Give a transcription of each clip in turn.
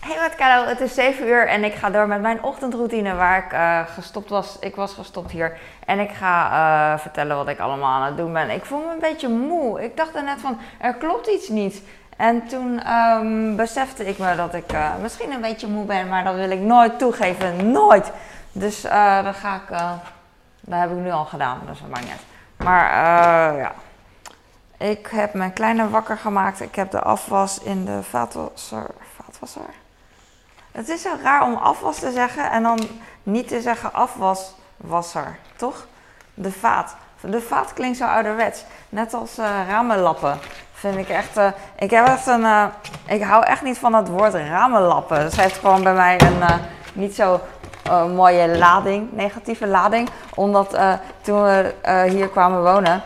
Hey wat Kado, het is 7 uur en ik ga door met mijn ochtendroutine waar ik eh, gestopt was. Ik was gestopt hier en ik ga eh, vertellen wat ik allemaal aan het doen ben. Ik voel me een beetje moe. Ik dacht er net van, er klopt iets niet. En toen ehm, besefte ik me dat ik eh, misschien een beetje moe ben, maar dat wil ik nooit toegeven. Nooit! Dus uh, dan ga ik, dat heb ik nu al gedaan, dus dat maakt niet uit. Maar ja, ik heb mijn kleine wakker gemaakt. Ik heb de afwas in de vaatwasser. vaatwasser? Het is zo raar om afwas te zeggen en dan niet te zeggen afwaswasser, toch? De vaat. De vaat klinkt zo ouderwets. Net als uh, ramenlappen. Vind ik echt. Uh, ik heb echt een. Uh, ik hou echt niet van het woord ramenlappen. Dat heeft gewoon bij mij een niet zo mooie lading, negatieve lading. Omdat toen we hier kwamen wonen.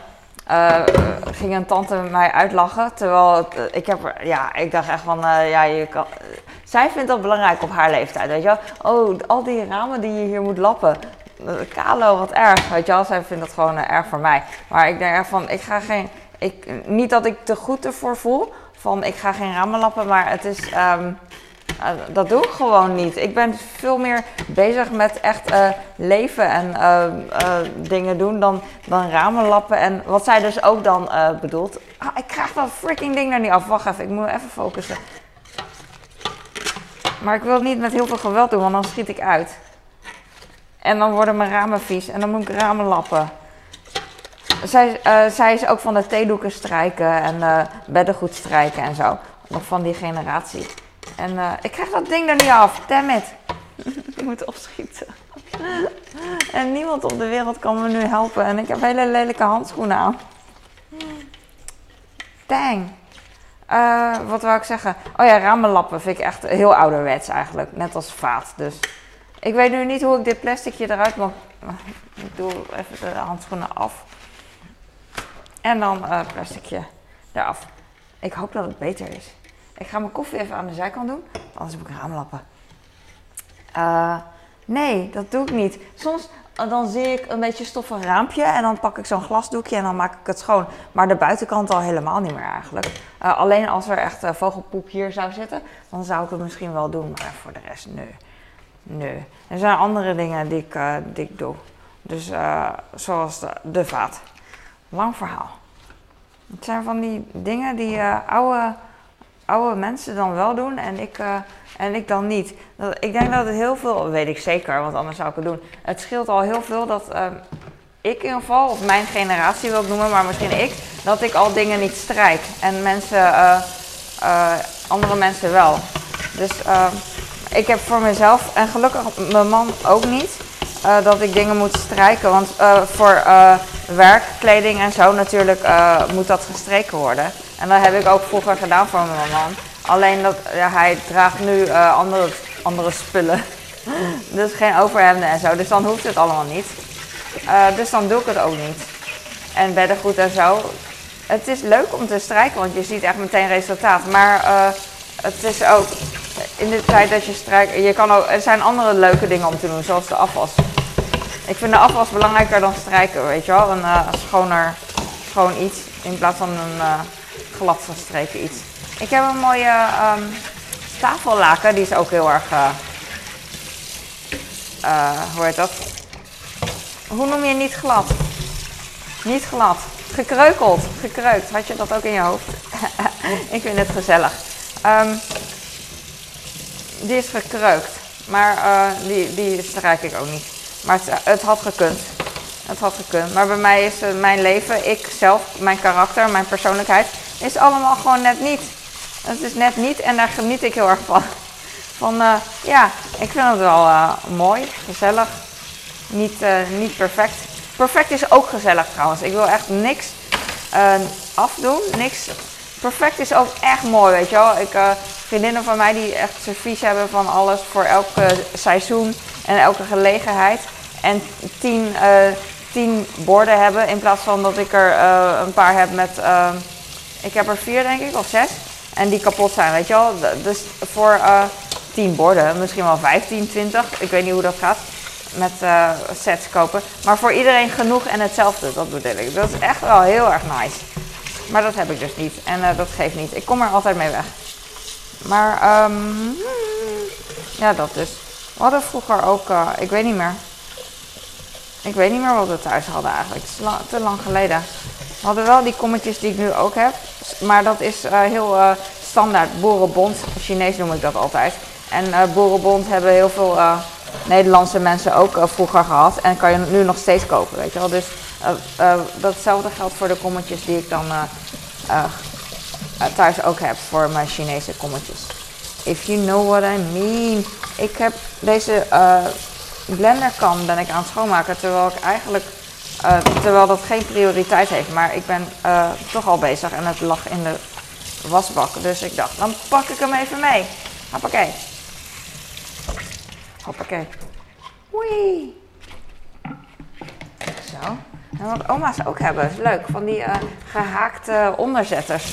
ging een tante mij uitlachen. Terwijl ik heb. Ja, ik dacht echt van. ja, je kan zij vindt dat belangrijk op haar leeftijd, weet je wel. Oh, al die ramen die je hier moet lappen. Kalo, wat erg, weet je wel. Zij vindt dat gewoon uh, erg voor mij. Maar ik denk echt van, ik ga geen... Ik, niet dat ik te goed ervoor voel, van ik ga geen ramen lappen, maar het is... Um, uh, dat doe ik gewoon niet. Ik ben veel meer bezig met echt uh, leven en dingen doen dan, dan ramen lappen. En wat zij dus ook dan bedoelt. Ah, ik krijg dat freaking ding er niet af. Wacht even, ik moet even focussen. Maar ik wil het niet met heel veel geweld doen, want dan schiet ik uit. En dan worden mijn ramen vies en dan moet ik ramen lappen. Zij, uh, zij is ook van de theedoeken strijken en uh, beddengoed strijken en zo. Nog van die generatie. En uh, ik krijg dat ding er niet af. Damn it. ik moet opschieten. en niemand op de wereld kan me nu helpen. En ik heb hele lelijke handschoenen aan. Dang. Uh, wat wou ik zeggen? Oh ja, ramenlappen vind ik echt heel ouderwets eigenlijk. Net als vaat. Dus ik weet nu niet hoe ik dit plasticje eruit mag. Ik doe even de handschoenen af. En dan uh, plasticje eraf. Ik hoop dat het beter is. Ik ga mijn koffie even aan de zijkant doen. Anders heb ik raamlappen. Uh, nee, dat doe ik niet. Soms dan zie ik een beetje stoffig raampje en dan pak ik zo'n glasdoekje en dan maak ik het schoon. Maar de buitenkant al helemaal niet meer eigenlijk. Uh, alleen als er echt uh, vogelpoep hier zou zitten, dan zou ik het misschien wel doen. Maar voor de rest, nee. Nee. Er zijn andere dingen die ik, ik doe. Dus zoals de, de, vaat. Lang verhaal. Het zijn van die dingen die oude, oude mensen dan wel doen en ik en ik dan niet. ik denk dat het heel veel, weet ik zeker, want anders zou ik het doen. Het scheelt al heel veel dat uh, ik in ieder geval, of mijn generatie wil ik noemen, maar misschien ik, dat ik al dingen niet strijk. En mensen, uh, uh, andere mensen wel. Dus ehm, ik heb voor mezelf, en gelukkig mijn man ook niet, eh, dat ik dingen moet strijken. Want voor werkkleding en zo natuurlijk moet dat gestreken worden. En dat heb ik ook vroeger gedaan voor mijn man. Alleen dat ja, hij draagt nu uh, andere, andere spullen. dus geen overhemden en zo. Dus dan hoeft het allemaal niet. Uh, dus dan doe ik het ook niet. En beddengoed en zo. Het is leuk om te strijken, want je ziet echt meteen resultaat. Maar uh, het is ook in de tijd dat je strijkt. Je kan ook, er zijn andere leuke dingen om te doen, zoals de afwas. Ik vind de afwas belangrijker dan strijken, weet je wel. Een schoner, schoon iets in plaats van een glad gestreken iets. Ik heb een mooie um, tafellaken, die is ook heel erg, uh, hoe heet dat? Hoe noem je niet glad? Niet glad. Gekreukeld, gekreukt. Had je dat ook in je hoofd? ik vind het gezellig. Um, die is gekreukt, maar uh, die, die strijk ik ook niet. Maar het, het, had gekund. Het had gekund. Maar bij mij is mijn leven, ik zelf, mijn karakter, mijn persoonlijkheid, is allemaal gewoon net niet. Het is net niet en daar geniet ik heel erg van. Van uh, ja, ik vind het wel uh, mooi, gezellig. Niet, uh, niet perfect. Perfect is ook gezellig trouwens. Ik wil echt niks afdoen. Niks. Perfect is ook echt mooi, weet je wel. Ik, vriendinnen van mij die echt servies hebben van alles voor elk seizoen en elke gelegenheid. En tien, tien borden hebben in plaats van dat ik er een paar heb met... ik heb er vier denk ik, of zes. En die kapot zijn, weet je wel. Dus voor uh, 10 borden, misschien wel 15, 20. Ik weet niet hoe dat gaat. Met uh, sets kopen. Maar voor iedereen genoeg en hetzelfde, dat bedoel ik. Dat is echt wel heel erg nice. Maar dat heb ik dus niet. En uh, dat geeft niet. Ik kom er altijd mee weg. Maar um, Ja, dat dus. We hadden vroeger ook, eh, ik weet niet meer. Ik weet niet meer wat we thuis hadden eigenlijk. Het is te lang geleden. We hadden wel die kommetjes die ik nu ook heb. Maar dat is eh, heel eh, standaard. Boerenbond. Chinees noem ik dat altijd. En eh Boerenbond hebben heel veel Nederlandse mensen ook vroeger gehad. En kan je nu nog steeds kopen, weet je wel. Dus datzelfde geldt voor de kommetjes die ik dan thuis ook heb. Voor mijn Chinese kommetjes. If you know what I mean. Ik heb deze eh blenderkan ben ik aan het schoonmaken. Terwijl ik eigenlijk eh, terwijl dat geen prioriteit heeft. Maar ik ben eh, toch al bezig en het lag in de wasbak. Dus ik dacht, dan pak ik hem even mee. Hoppakee. Hoppakee. Wee. Zo. En wat oma's ook hebben, is leuk. Van die eh, gehaakte onderzetters.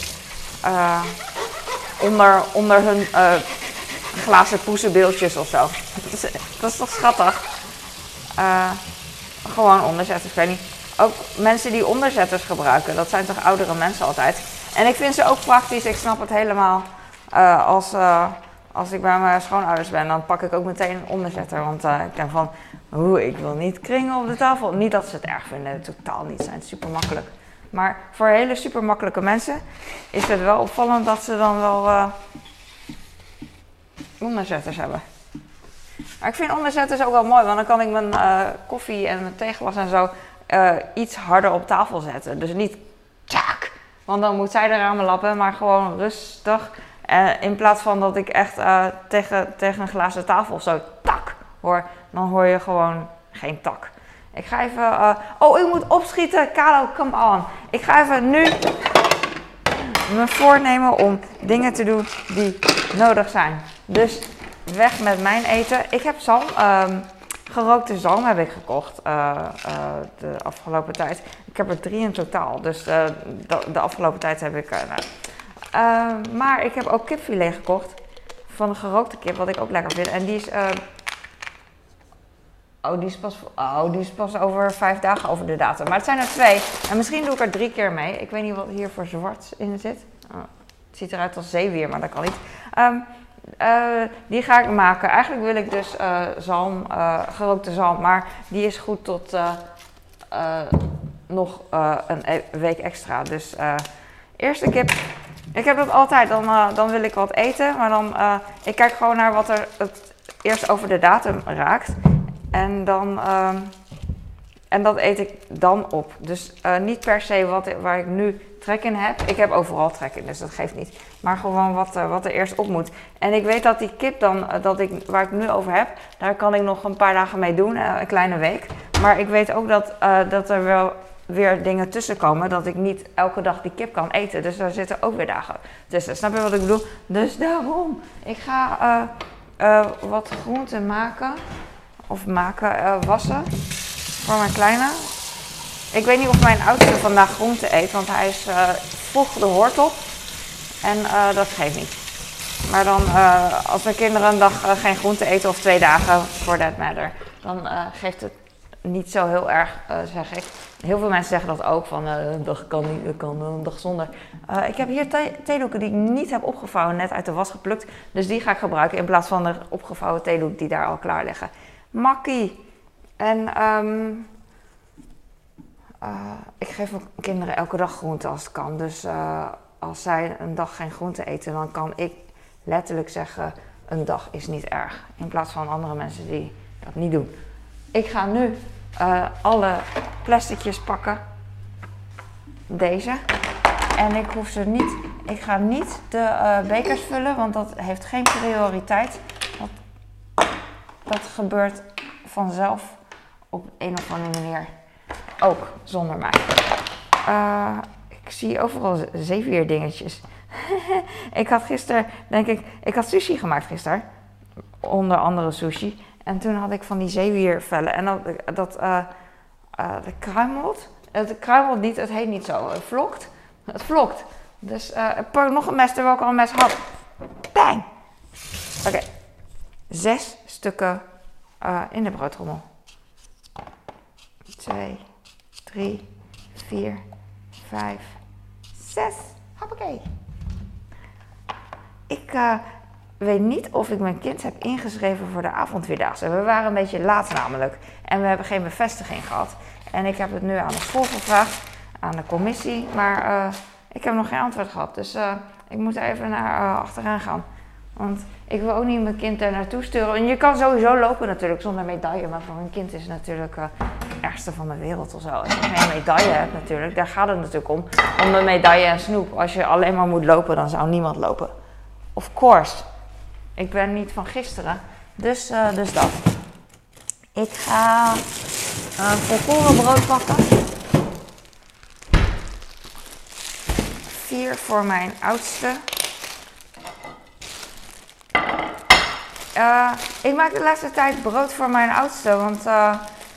Onder, onder hun glazen poezenbeeldjes of zo. Dat is, dat is toch schattig? Eh, gewoon onderzetters, ik weet niet. Ook mensen die onderzetters gebruiken, dat zijn toch oudere mensen altijd. En ik vind ze ook praktisch, ik snap het helemaal. Eh, als, eh, als ik bij mijn schoonouders ben, dan pak ik ook meteen een onderzetter. Want eh, ik denk van, oeh, ik wil niet kringen op de tafel. Niet dat ze het erg vinden, totaal niet, zijn super makkelijk. Maar voor hele super makkelijke mensen is het wel opvallend dat ze dan wel onderzetters hebben. Maar ik vind onderzetters ook wel mooi, want dan kan ik mijn eh, koffie en mijn theeglas en zo eh, iets harder op tafel zetten. Dus niet tjak, want dan moet zij de ramen lappen, maar gewoon rustig. In plaats van dat ik echt eh, tegen, tegen een glazen tafel of zo tak hoor, dan hoor je gewoon geen tak. Ik ga even. oh, ik moet opschieten. Kalo, come on. Ik ga even nu me voornemen om dingen te doen die nodig zijn. Dus weg met mijn eten. Ik heb zalm, ehm, gerookte zalm heb ik gekocht eh, eh, de afgelopen tijd. Ik heb er drie in totaal. Dus eh, de, de afgelopen tijd heb ik. nou, eh, maar ik heb ook kipfilet gekocht. Van de gerookte kip, wat ik ook lekker vind. En die is. eh, Oh die, is pas, oh, die is pas over vijf dagen over de datum. Maar het zijn er twee. En misschien doe ik er drie keer mee. Ik weet niet wat hier voor zwart in zit. Oh, het ziet eruit als zeewier, maar dat kan niet. Ehm, eh, die ga ik maken. Eigenlijk wil ik dus eh, zalm, eh, gerookte zalm. Maar die is goed tot nog een e- week extra. Dus eerst de kip. Ik heb dat altijd. Dan, dan wil ik wat eten. Maar dan, ik kijk gewoon naar wat er het eerst over de datum raakt. En dan... ehm, en dat eet ik dan op. Dus niet per se wat, waar ik nu trek in heb. Ik heb overal trek in, dus dat geeft niet. Maar gewoon wat, eh, wat er eerst op moet. En ik weet dat die kip dan, eh, dat ik, waar ik nu over heb, daar kan ik nog een paar dagen mee doen, eh, een kleine week. Maar ik weet ook dat, dat er wel weer dingen tussen komen. Dat ik niet elke dag die kip kan eten. Dus daar zitten ook weer dagen tussen. Snap je wat ik bedoel? Dus daarom. Ik ga wat groenten maken. Of maken, wassen. Voor mijn kleine. Ik weet niet of mijn oudste vandaag groente eet, want hij is eh, vroeg de hoort op. En eh, dat geeft niet. Maar dan, eh, als mijn kinderen een dag geen groente eten, of twee dagen, for that matter, dan geeft het niet zo heel erg, zeg ik. Heel veel mensen zeggen dat ook, van een dag kan niet, kan een dag zonder. Ik heb hier thee- theedoeken die ik niet heb opgevouwen, net uit de was geplukt. Dus die ga ik gebruiken in plaats van de opgevouwen theedoek die daar al klaar liggen. Makkie. En ehm, eh, ik geef ook kinderen elke dag groente als het kan. Dus eh, als zij een dag geen groente eten, dan kan ik letterlijk zeggen: een dag is niet erg. In plaats van andere mensen die dat niet doen. Ik ga nu eh, alle plasticjes pakken. Deze. En ik hoef ze niet. Ik ga niet de bekers vullen, want dat heeft geen prioriteit. Dat gebeurt vanzelf op een of andere manier. Ook zonder mij. Eh, ik zie overal zeewier dingetjes. ik had gisteren, denk ik, ik had sushi gemaakt gisteren. Onder andere sushi. En toen had ik van die zeewiervellen. En dat, dat, eh, dat kruimelt. Het kruimelt niet, het heet niet zo. Het vlokt. Het vlokt. Dus pak nog een mes terwijl ik al een mes had. Bang! Oké. Zes stukken in de broodtrommel. Twee, drie, vier, vijf, zes. Hoppakee. Ik, eh, weet niet of ik mijn kind heb ingeschreven voor de avondvierdaagse. We waren een beetje laat namelijk. En we hebben geen bevestiging gehad. En ik heb het nu aan de school gevraagd, aan de commissie. Maar uh, ik heb nog geen antwoord gehad. Dus uh, ik moet even naar achteraan gaan. Want ik wil ook niet mijn kind er naartoe sturen. En je kan sowieso lopen natuurlijk zonder medaille. Maar voor een kind is het natuurlijk ergste van de wereld of zo. Als je geen medaille hebt natuurlijk. Daar gaat het natuurlijk om. Om een medaille en snoep. Als je alleen maar moet lopen, dan zou niemand lopen. Of course. Ik ben niet van gisteren. Dus, uh, dus dat. Ik ga een volkoren brood pakken. Vier voor mijn oudste. Uh, ik maak de laatste tijd brood voor mijn oudste, want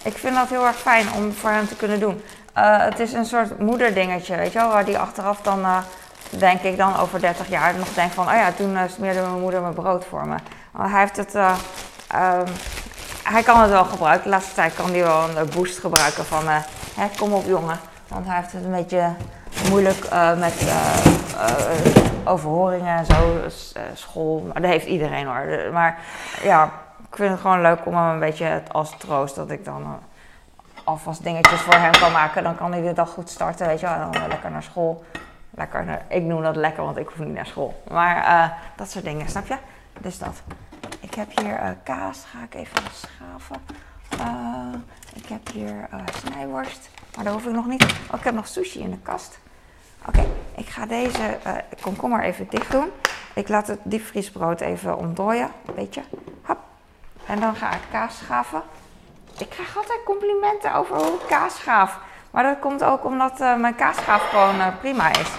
ik vind dat heel erg fijn om voor hem te kunnen doen. Uh, het is een soort moederdingetje, weet je wel, waar die achteraf dan denk ik dan over 30 jaar nog denk van, oh ja, toen uh, smeerde mijn moeder mijn brood voor me. Hij heeft het, um, hij kan het wel gebruiken. De laatste tijd kan hij wel een boost gebruiken van, hè, kom op jongen. Want hij heeft het een beetje moeilijk met overhoringen en zo, school. Dat heeft iedereen hoor. Maar ja, ik vind het gewoon leuk om hem een beetje als troost dat ik dan alvast dingetjes voor hem kan maken. Dan kan hij de dag goed starten, weet je wel. Dan lekker naar school. Lekker, ik noem dat lekker, want ik hoef niet naar school. Maar uh, dat soort dingen, snap je? Dus dat. Ik heb hier uh, kaas, ga ik even schaven. Ik heb hier snijworst, maar dat hoef ik nog niet. Oh, ik heb nog sushi in de kast. Oké, ik ga deze komkommer even dicht doen. Ik laat het diepvriesbrood even ontdooien, een beetje. En dan ga ik kaas schaven. Ik krijg altijd complimenten over hoe ik kaas schaaf. Maar dat komt ook omdat uh, mijn kaasschaaf gewoon uh, prima is.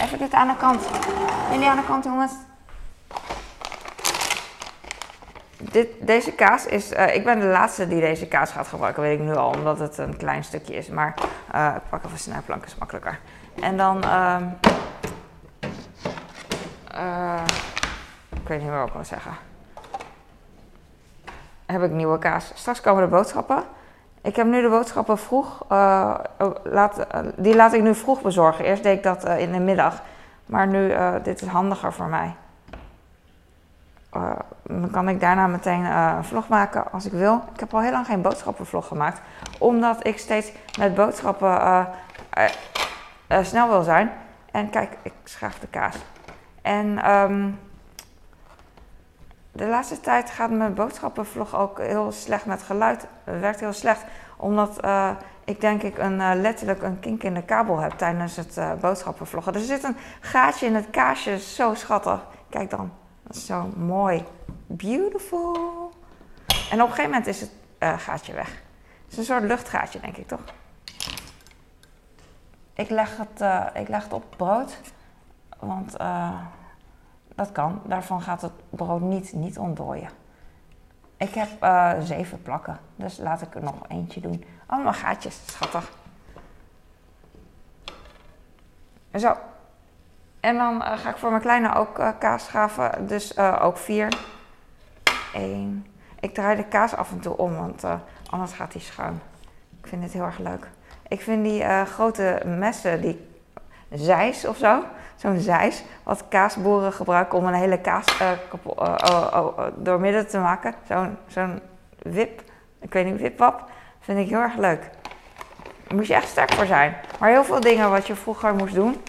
Even dit aan de kant. Jullie aan de kant, jongens. Dit, deze kaas is. Uh, ik ben de laatste die deze kaas gaat gebruiken, weet ik nu al, omdat het een klein stukje is. Maar ik pak even snijplank, is makkelijker. En dan. Uh, ik weet niet meer wat ik wil zeggen. Heb ik nieuwe kaas. Straks komen de boodschappen. Ik heb nu de boodschappen vroeg, uh, laat, uh, die laat ik nu vroeg bezorgen. Eerst deed ik dat uh, in de middag, maar nu, dit is handiger voor mij. dan kan ik daarna meteen een vlog maken als ik wil. Ik heb al heel lang geen boodschappenvlog gemaakt, omdat ik steeds met boodschappen snel wil zijn. En kijk, ik schaaf de kaas. En um, de laatste tijd gaat mijn boodschappenvlog ook heel slecht met geluid. Het werkt heel slecht, omdat uh, ik denk ik een, uh, letterlijk een kink in de kabel heb tijdens het uh, boodschappenvloggen. Er zit een gaatje in het kaasje, zo schattig. Kijk dan, dat is zo mooi. Beautiful. En op een gegeven moment is het gaatje weg. Het is een soort luchtgaatje, denk ik, toch? Ik leg het, ik leg het op brood, want... Dat kan. Daarvan gaat het brood niet, niet ontdooien. Ik heb uh, zeven plakken, dus laat ik er nog eentje doen. Allemaal gaatjes, schattig. Zo. En dan uh, ga ik voor mijn kleine ook uh, kaas schaven, dus ook vier. Eén. Ik draai de kaas af en toe om, want anders gaat hij schuin. Ik vind het heel erg leuk. Ik vind die grote messen, die zeis of zo, zo'n zeis, wat kaasboeren gebruiken om een hele kaas uh, uh, te maken. Zo'n zo'n wip, ik weet niet, wipwap, vind ik heel erg leuk. Daar moet je echt sterk voor zijn. Maar heel veel dingen wat je vroeger moest doen,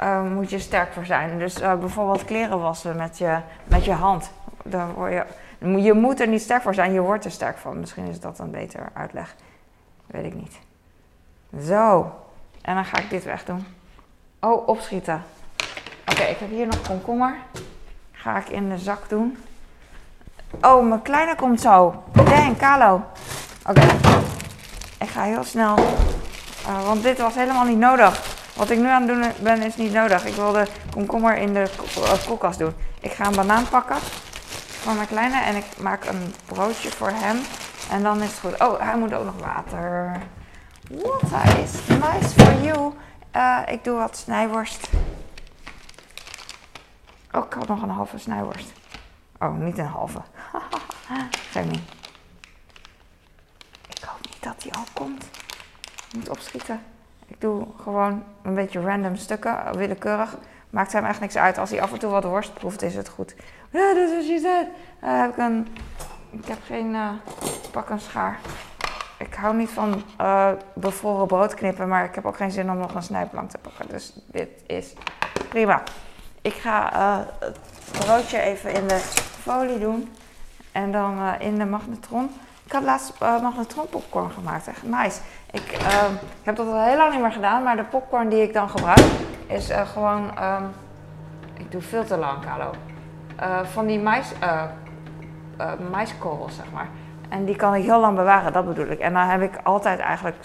uh, moet je sterk voor zijn. Dus bijvoorbeeld kleren wassen met je, met je hand. Daar word je, je moet er niet sterk voor zijn, je wordt er sterk van. Misschien is dat een beter uitleg. Weet ik niet. Zo. En dan ga ik dit wegdoen. Oh, opschieten. Oké, ik heb hier nog komkommer. Ga ik in de zak doen. Oh, mijn kleine komt zo. Dang, Kalo. Oké. Ik ga heel snel. Uh, want dit was helemaal niet nodig. Wat ik nu aan het doen ben is niet nodig. Ik wil de komkommer in de eh, koelkast doen. Ik ga een banaan pakken voor mijn kleine en ik maak een broodje voor hem. En dan is het goed. Oh, hij moet ook nog water. What is nice for you. Uh, ik doe wat snijworst. Oh, ik had nog een halve snijworst. Oh, niet een halve. Geef niet. Ik hoop niet dat die al komt. Ik moet opschieten. Ik doe gewoon een beetje random stukken, willekeurig. maakt hem echt niks uit. Als hij af en toe wat worst proeft, is het goed. Ja, dat is wat je. Uh, heb ik, ik heb geen uh, pak een schaar. Ik hou niet van uh, bevroren brood knippen, maar ik heb ook geen zin om nog een snijplank te pakken. Dus dit is prima. Ik ga het broodje even in de folie doen. En dan in de magnetron. Ik had laatst magnetron popcorn gemaakt. Echt nice. Ik, uh, ik, heb dat al heel lang niet meer gedaan. Maar de popcorn die ik dan gebruik is gewoon... Um, ik doe veel te lang, Carlo. van die mais, maiskorrels, zeg maar. En die kan ik heel lang bewaren, dat bedoel ik. En dan heb ik altijd eigenlijk,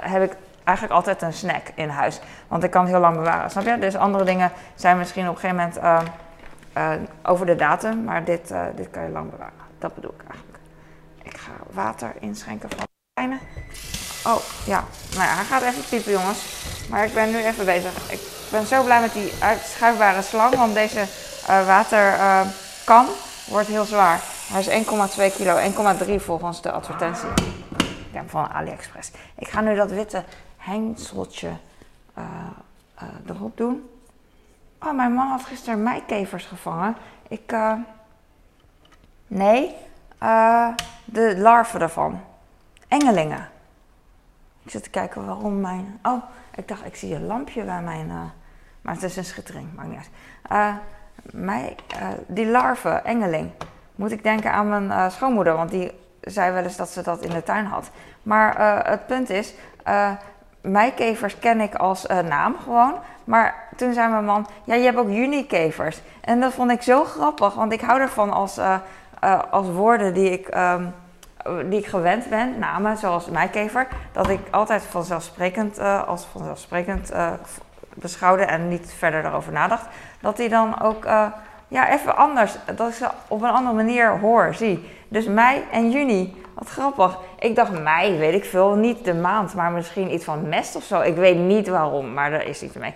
heb ik eigenlijk altijd een snack in huis. Want ik kan het heel lang bewaren, snap je? Dus andere dingen zijn misschien op een gegeven moment over de datum. Maar dit, dit kan je lang bewaren. Dat bedoel ik eigenlijk. Ik ga water inschenken van kleine. Oh, ja. Nou ja, hij gaat even piepen, jongens. Maar ik ben nu even bezig. Ik ben zo blij met die uitschuifbare slang, want deze waterkan wordt heel zwaar. Hij is 1,2 kilo, 1,3 volgens de advertentie. Ik heb van AliExpress. Ik ga nu dat witte hengseltje uh, erop doen. Oh, mijn man had gisteren meikevers gevangen. Ik, nee, uh, de larven daarvan. Engelingen. Ik zit te kijken waarom mijn. Oh, ik dacht, ik zie een lampje bij mijn. Maar het is een schittering, maakt niet uit. Mij, die larven, engeling. Moet ik denken aan mijn schoonmoeder, want die zei wel eens dat ze dat in de tuin had. Maar het punt is, meikevers ken ik als naam gewoon. Maar toen zei mijn man, ja, je hebt ook junikevers. En dat vond ik zo grappig, want ik hou ervan als uh, als woorden die ik, um, die ik gewend ben, namen zoals mijkever, dat ik altijd vanzelfsprekend uh, als vanzelfsprekend uh, beschouwde en niet verder daarover nadacht, dat die dan ook ja, even anders, dat ik ze op een andere manier hoor, zie. Dus mei en juni, wat grappig. Ik dacht mei, weet ik veel, niet de maand, maar misschien iets van mest of zo. Ik weet niet waarom, maar er is iets mee.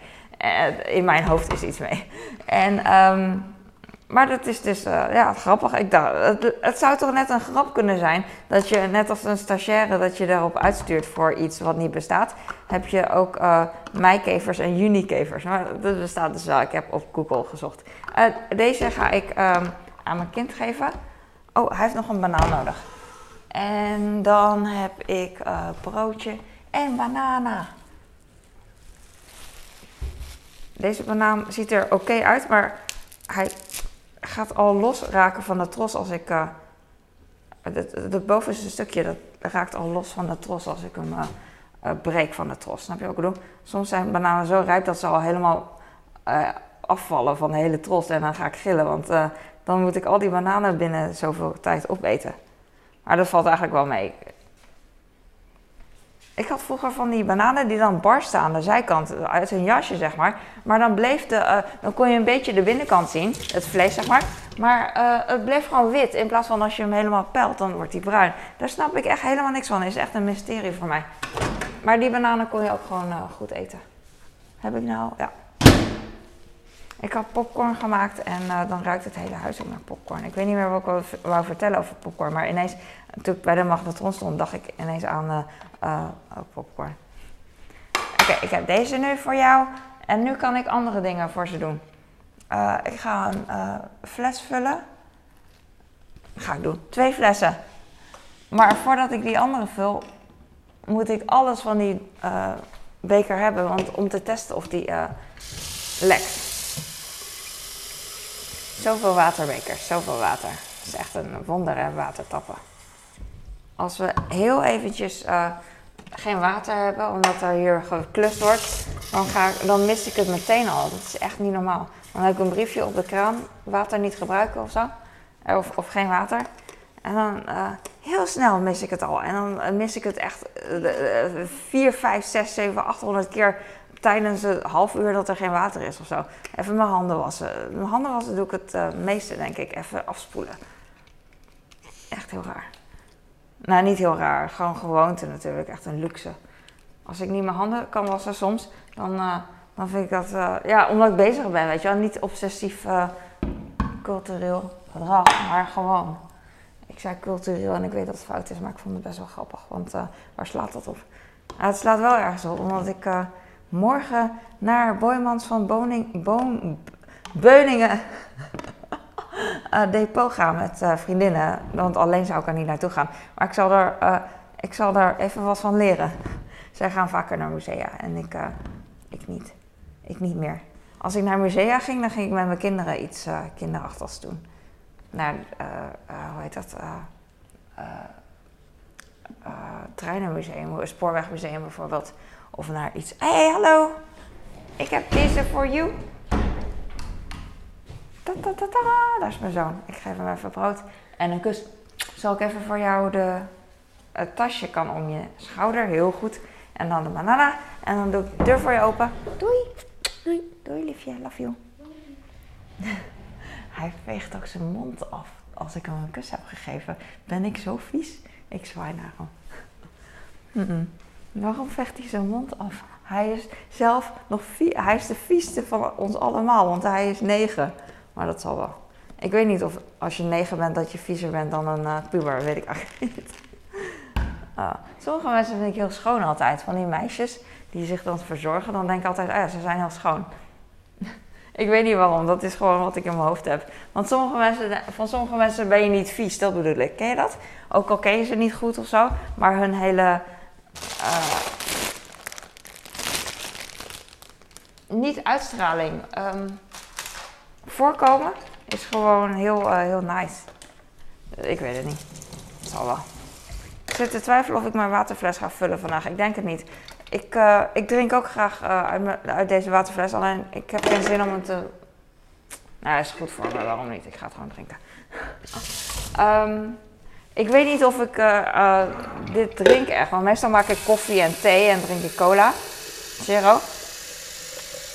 in mijn hoofd is iets mee. En um, maar dat is dus uh, ja, grappig. Ik dacht, het, zou toch net een grap kunnen zijn dat je net als een stagiaire dat je daarop uitstuurt voor iets wat niet bestaat. Heb je ook uh, meikevers en junikevers. Maar dat bestaat dus wel. Ik heb op Google gezocht. Uh, deze ga ik um, aan mijn kind geven. Oh, hij heeft nog een banaan nodig. En dan heb ik broodje en banana. Deze banaan ziet er oké uit, maar hij gaat al losraken van de tros als ik. Uh, bovenste stukje dat raakt al los van de tros als ik hem uh, breek van de tros. Snap je wat ik bedoel? Soms zijn bananen zo rijp dat ze al helemaal afvallen van de hele tros. En dan ga ik gillen, want dan moet ik al die bananen binnen zoveel tijd opeten. Maar dat valt eigenlijk wel mee. Ik had vroeger van die bananen die dan barsten aan de zijkant, uit een jasje zeg maar. Maar dan bleef de, uh, dan kon je een beetje de binnenkant zien, het vlees zeg maar. Maar uh, het bleef gewoon wit. In plaats van als je hem helemaal pelt, dan wordt hij bruin. Daar snap ik echt helemaal niks van. is echt een mysterie voor mij. Maar die bananen kon je ook gewoon uh, goed eten. Heb ik nou? Ja. Ik had popcorn gemaakt en uh, dan ruikt het hele huis ook naar popcorn. Ik weet niet meer wat ik wou vertellen over popcorn, maar ineens, toen ik bij de magnetron stond, dacht ik ineens aan uh, popcorn. Oké, ik heb deze nu voor jou. En nu kan ik andere dingen voor ze doen. Ik ga een fles vullen. ga ik doen. Twee flessen. Maar voordat ik die andere vul, moet ik alles van die beker hebben. Want om te testen of die lekt. Zoveel waterbekers, zoveel water. Het is echt een wonder hè, water tappen. Als we heel eventjes geen water hebben, omdat er hier geklust wordt, dan, ga ik, dan mis ik het meteen al. Dat is echt niet normaal. Dan heb ik een briefje op de kraan, water niet gebruiken of zo. Eh, of, of geen water. En dan uh, heel snel mis ik het al. En dan eh, mis ik het echt uh, 4, 5, 6, 7, 800 keer tijdens een half uur dat er geen water is of zo. Even mijn handen wassen. Mijn handen wassen doe ik het uh, meeste, denk ik. Even afspoelen. Echt heel raar. Nou, niet heel raar. Gewoon gewoonte natuurlijk. Echt een luxe. Als ik niet mijn handen kan wassen soms, dan, uh, dan vind ik dat... Uh, ja, omdat ik bezig ben, weet je wel. Niet obsessief cultureel gedrag, maar gewoon. Ik zei cultureel en ik weet dat het fout is, maar ik vond het best wel grappig. Want waar slaat dat op? het slaat wel ergens op, omdat ik morgen naar Boymans van Boning, Beuningen uh, depot gaan met uh, vriendinnen. Want alleen zou ik er niet naartoe gaan. Maar ik zal er, uh, ik zal er even wat van leren. Zij gaan vaker naar musea en ik, ik niet. Ik niet meer. Als ik naar musea ging, dan ging ik met mijn kinderen iets kinderachtigs doen. Naar, hoe heet dat? treinenmuseum, spoorwegmuseum bijvoorbeeld. Of naar iets. Hé, hey, hallo! Ik heb deze voor you. Ta, ta, ta. Daar is mijn zoon. Ik geef hem even brood en een kus. Zal ik even voor jou de, het tasje kan om je schouder. Heel goed. En dan de banana. En dan doe ik de deur voor je open. Doei. Doei. Doei liefje. Love you. Hij veegt ook zijn mond af als ik hem een kus heb gegeven. Ben ik zo vies? Ik zwaai naar hem. Waarom vecht hij zijn mond af? Hij is zelf nog hij is de vieste van ons allemaal, want hij is negen. Maar dat zal wel. Ik weet niet of als je negen bent dat je viezer bent dan een uh, puber, weet ik eigenlijk niet. Uh, sommige mensen vind ik heel schoon altijd. Van die meisjes die zich dan verzorgen, dan denk ik altijd, oh ja, ze zijn heel schoon. ik weet niet waarom, dat is gewoon wat ik in mijn hoofd heb. Want sommige mensen, van sommige mensen ben je niet vies, dat bedoel ik. Ken je dat? Ook al ken je ze niet goed of zo, maar hun hele uh, niet uitstraling. Um, voorkomen is gewoon heel, uh, heel nice. Ik weet het niet. Het zal wel. Ik zit te twijfelen of ik mijn waterfles ga vullen vandaag. Ik denk het niet. Ik, uh, ik drink ook graag uit, uit, deze waterfles. Alleen ik heb geen zin om het te. Nou, is goed voor me. Waarom niet? Ik ga het gewoon drinken. um, ik weet niet of ik uh, uh, dit drink echt. Want meestal maak ik koffie en thee en drink ik cola. Zero.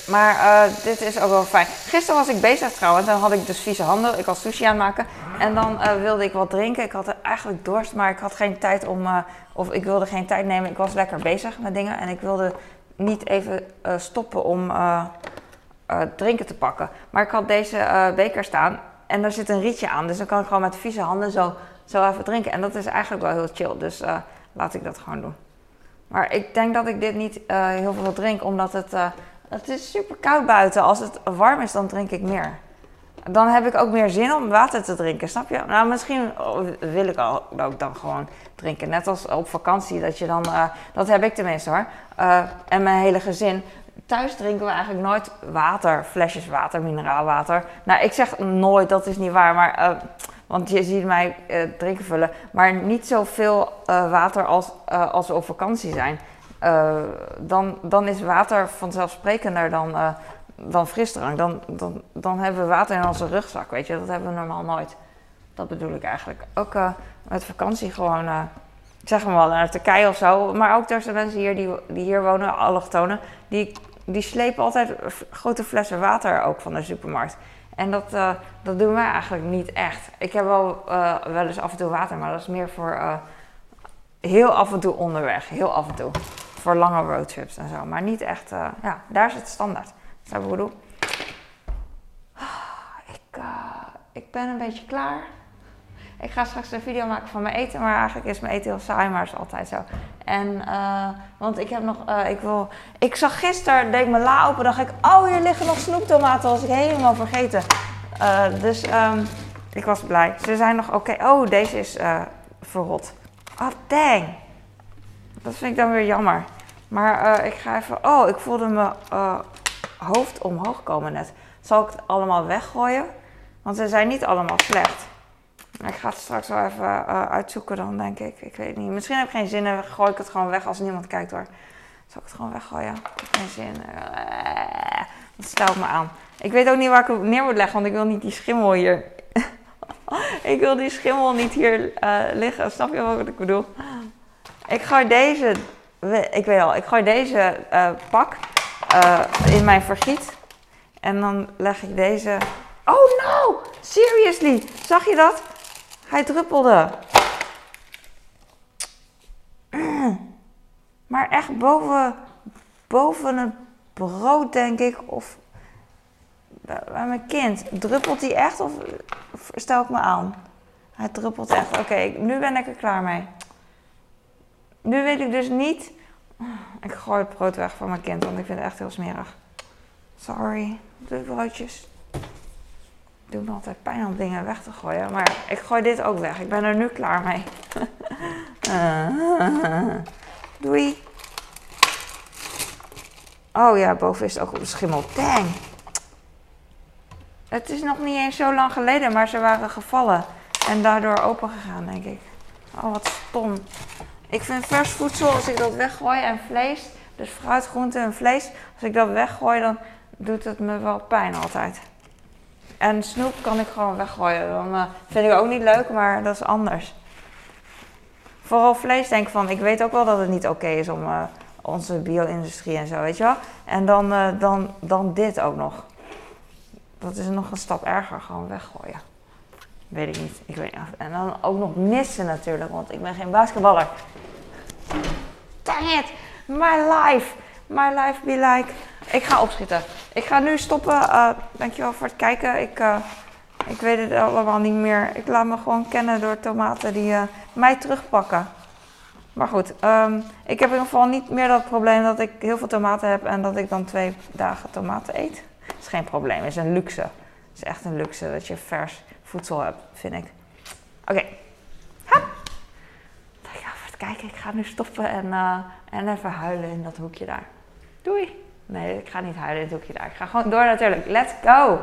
Maar uh, dit is ook wel fijn. Gisteren was ik bezig trouwens. Dan had ik dus vieze handen. Ik was sushi aan het maken. En dan wilde ik wat drinken. Ik had eigenlijk dorst, maar ik had geen tijd om... of ik wilde geen tijd nemen. Ik was lekker bezig met dingen. En ik wilde niet even stoppen om drinken te pakken. Maar ik had deze beker staan. En daar zit een rietje aan. Dus dan kan ik gewoon met vieze handen zo zo even drinken. En dat is eigenlijk wel heel chill. Dus uh, laat ik dat gewoon doen. Maar ik denk dat ik dit niet uh, heel veel drink, omdat het, uh, het is super koud buiten. Als het warm is, dan drink ik meer. Dan heb ik ook meer zin om water te drinken, snap je? Nou, misschien wil ik ook dan gewoon drinken. Net als op vakantie, dat je dan... dat heb ik tenminste hoor. en mijn hele gezin. Thuis drinken we eigenlijk nooit water, flesjes water, mineraalwater. Nou, ik zeg nooit, dat is niet waar, maar want je ziet mij uh, drinken vullen, maar niet zoveel uh, water als, uh, als we op vakantie zijn. dan, dan is water vanzelfsprekender dan, dan frisdrank. Dan, dan, dan hebben we water in onze rugzak, weet je. Dat hebben we normaal nooit. Dat bedoel ik eigenlijk. Ook met vakantie gewoon, zeg maar wel, naar Turkije of zo. Maar ook er zijn mensen hier die, die hier wonen, allochtonen, die, die slepen altijd grote flessen water ook van de supermarkt. En dat, uh, dat doen wij eigenlijk niet echt. Ik heb wel, uh, wel eens af en toe water, maar dat is meer voor uh, heel af en toe onderweg. Heel af en toe. Voor lange roadtrips en zo. Maar niet echt, ja, daar is het standaard. Dat ik bedoel. Ik, ik ben een beetje klaar. Ik ga straks een video maken van mijn eten, maar eigenlijk is mijn eten heel saai, maar is altijd zo. En, uh, want ik heb nog, uh, ik wil, ik zag gisteren, deed ik mijn la open, dacht ik, oh hier liggen nog snoeptomaten, was ik helemaal vergeten. Uh, dus um, ik was blij. Ze zijn nog oké. Oh, deze is verrot. Oh, dang. Dat vind ik dan weer jammer. Maar ik ga even, oh, ik voelde mijn hoofd omhoog komen net. Zal ik het allemaal weggooien? Want ze zijn niet allemaal slecht. Ik ga het straks wel even uh, uitzoeken dan, denk ik. Ik weet niet. Misschien heb ik geen zin en gooi ik het gewoon weg als niemand kijkt hoor. Zal ik het gewoon weggooien? Ik heb geen zin. Uh, dat stelt me aan. Ik weet ook niet waar ik het neer moet leggen, want ik wil niet die schimmel hier. ik wil die schimmel niet hier uh, liggen. Snap je wat ik bedoel? Ik gooi deze, ik weet al, ik gooi deze pak in mijn vergiet. En dan leg ik deze. Oh no! Seriously! Zag je dat? Hij druppelde. Maar echt boven, boven het brood, denk ik. Of bij mijn kind. Druppelt hij echt of stel ik me aan? Hij druppelt echt. Oké, nu ben ik er klaar mee. Nu weet ik dus niet Ik gooi het brood weg voor mijn kind, want ik vind het echt heel smerig. Sorry, de broodjes doen me altijd pijn om dingen weg te gooien. Maar ik gooi dit ook weg. Ik ben er nu klaar mee. Doei. Oh ja, boven is het ook op schimmel. Dang. Het is nog niet eens zo lang geleden, maar ze waren gevallen. En daardoor open gegaan, denk ik. Oh, wat stom. Ik vind vers voedsel, als ik dat weggooi en vlees, dus fruit, groente en vlees, als ik dat weggooi, dan doet het me wel pijn altijd. En snoep kan ik gewoon weggooien. Dan uh, vind ik ook niet leuk, maar dat is anders. Vooral vlees denk ik van, ik weet ook wel dat het niet oké is om uh, onze bio-industrie en zo, weet je wel. En dan, uh, dan, dan dit ook nog. Dat is nog een stap erger, gewoon weggooien. Weet ik niet, ik weet niet. En dan ook nog missen natuurlijk, want ik ben geen basketballer. Dang it, my life. My life be like. Ik ga opschieten. Ik ga nu stoppen. Uh, dankjewel voor het kijken. Ik, uh, ik weet het allemaal niet meer. Ik laat me gewoon kennen door tomaten die uh, mij terugpakken. Maar goed, um, ik heb in ieder geval niet meer dat probleem dat ik heel veel tomaten heb en dat ik dan twee dagen tomaten eet. Dat is geen probleem, is een luxe. Het is echt een luxe dat je vers voedsel hebt, vind ik. Oké. Okay. Dankjewel voor het kijken. Ik ga nu stoppen en, en even huilen in dat hoekje daar. Doei! Nee, ik ga niet huilen in het hoekje daar. Ik ga gewoon door natuurlijk. Let's go!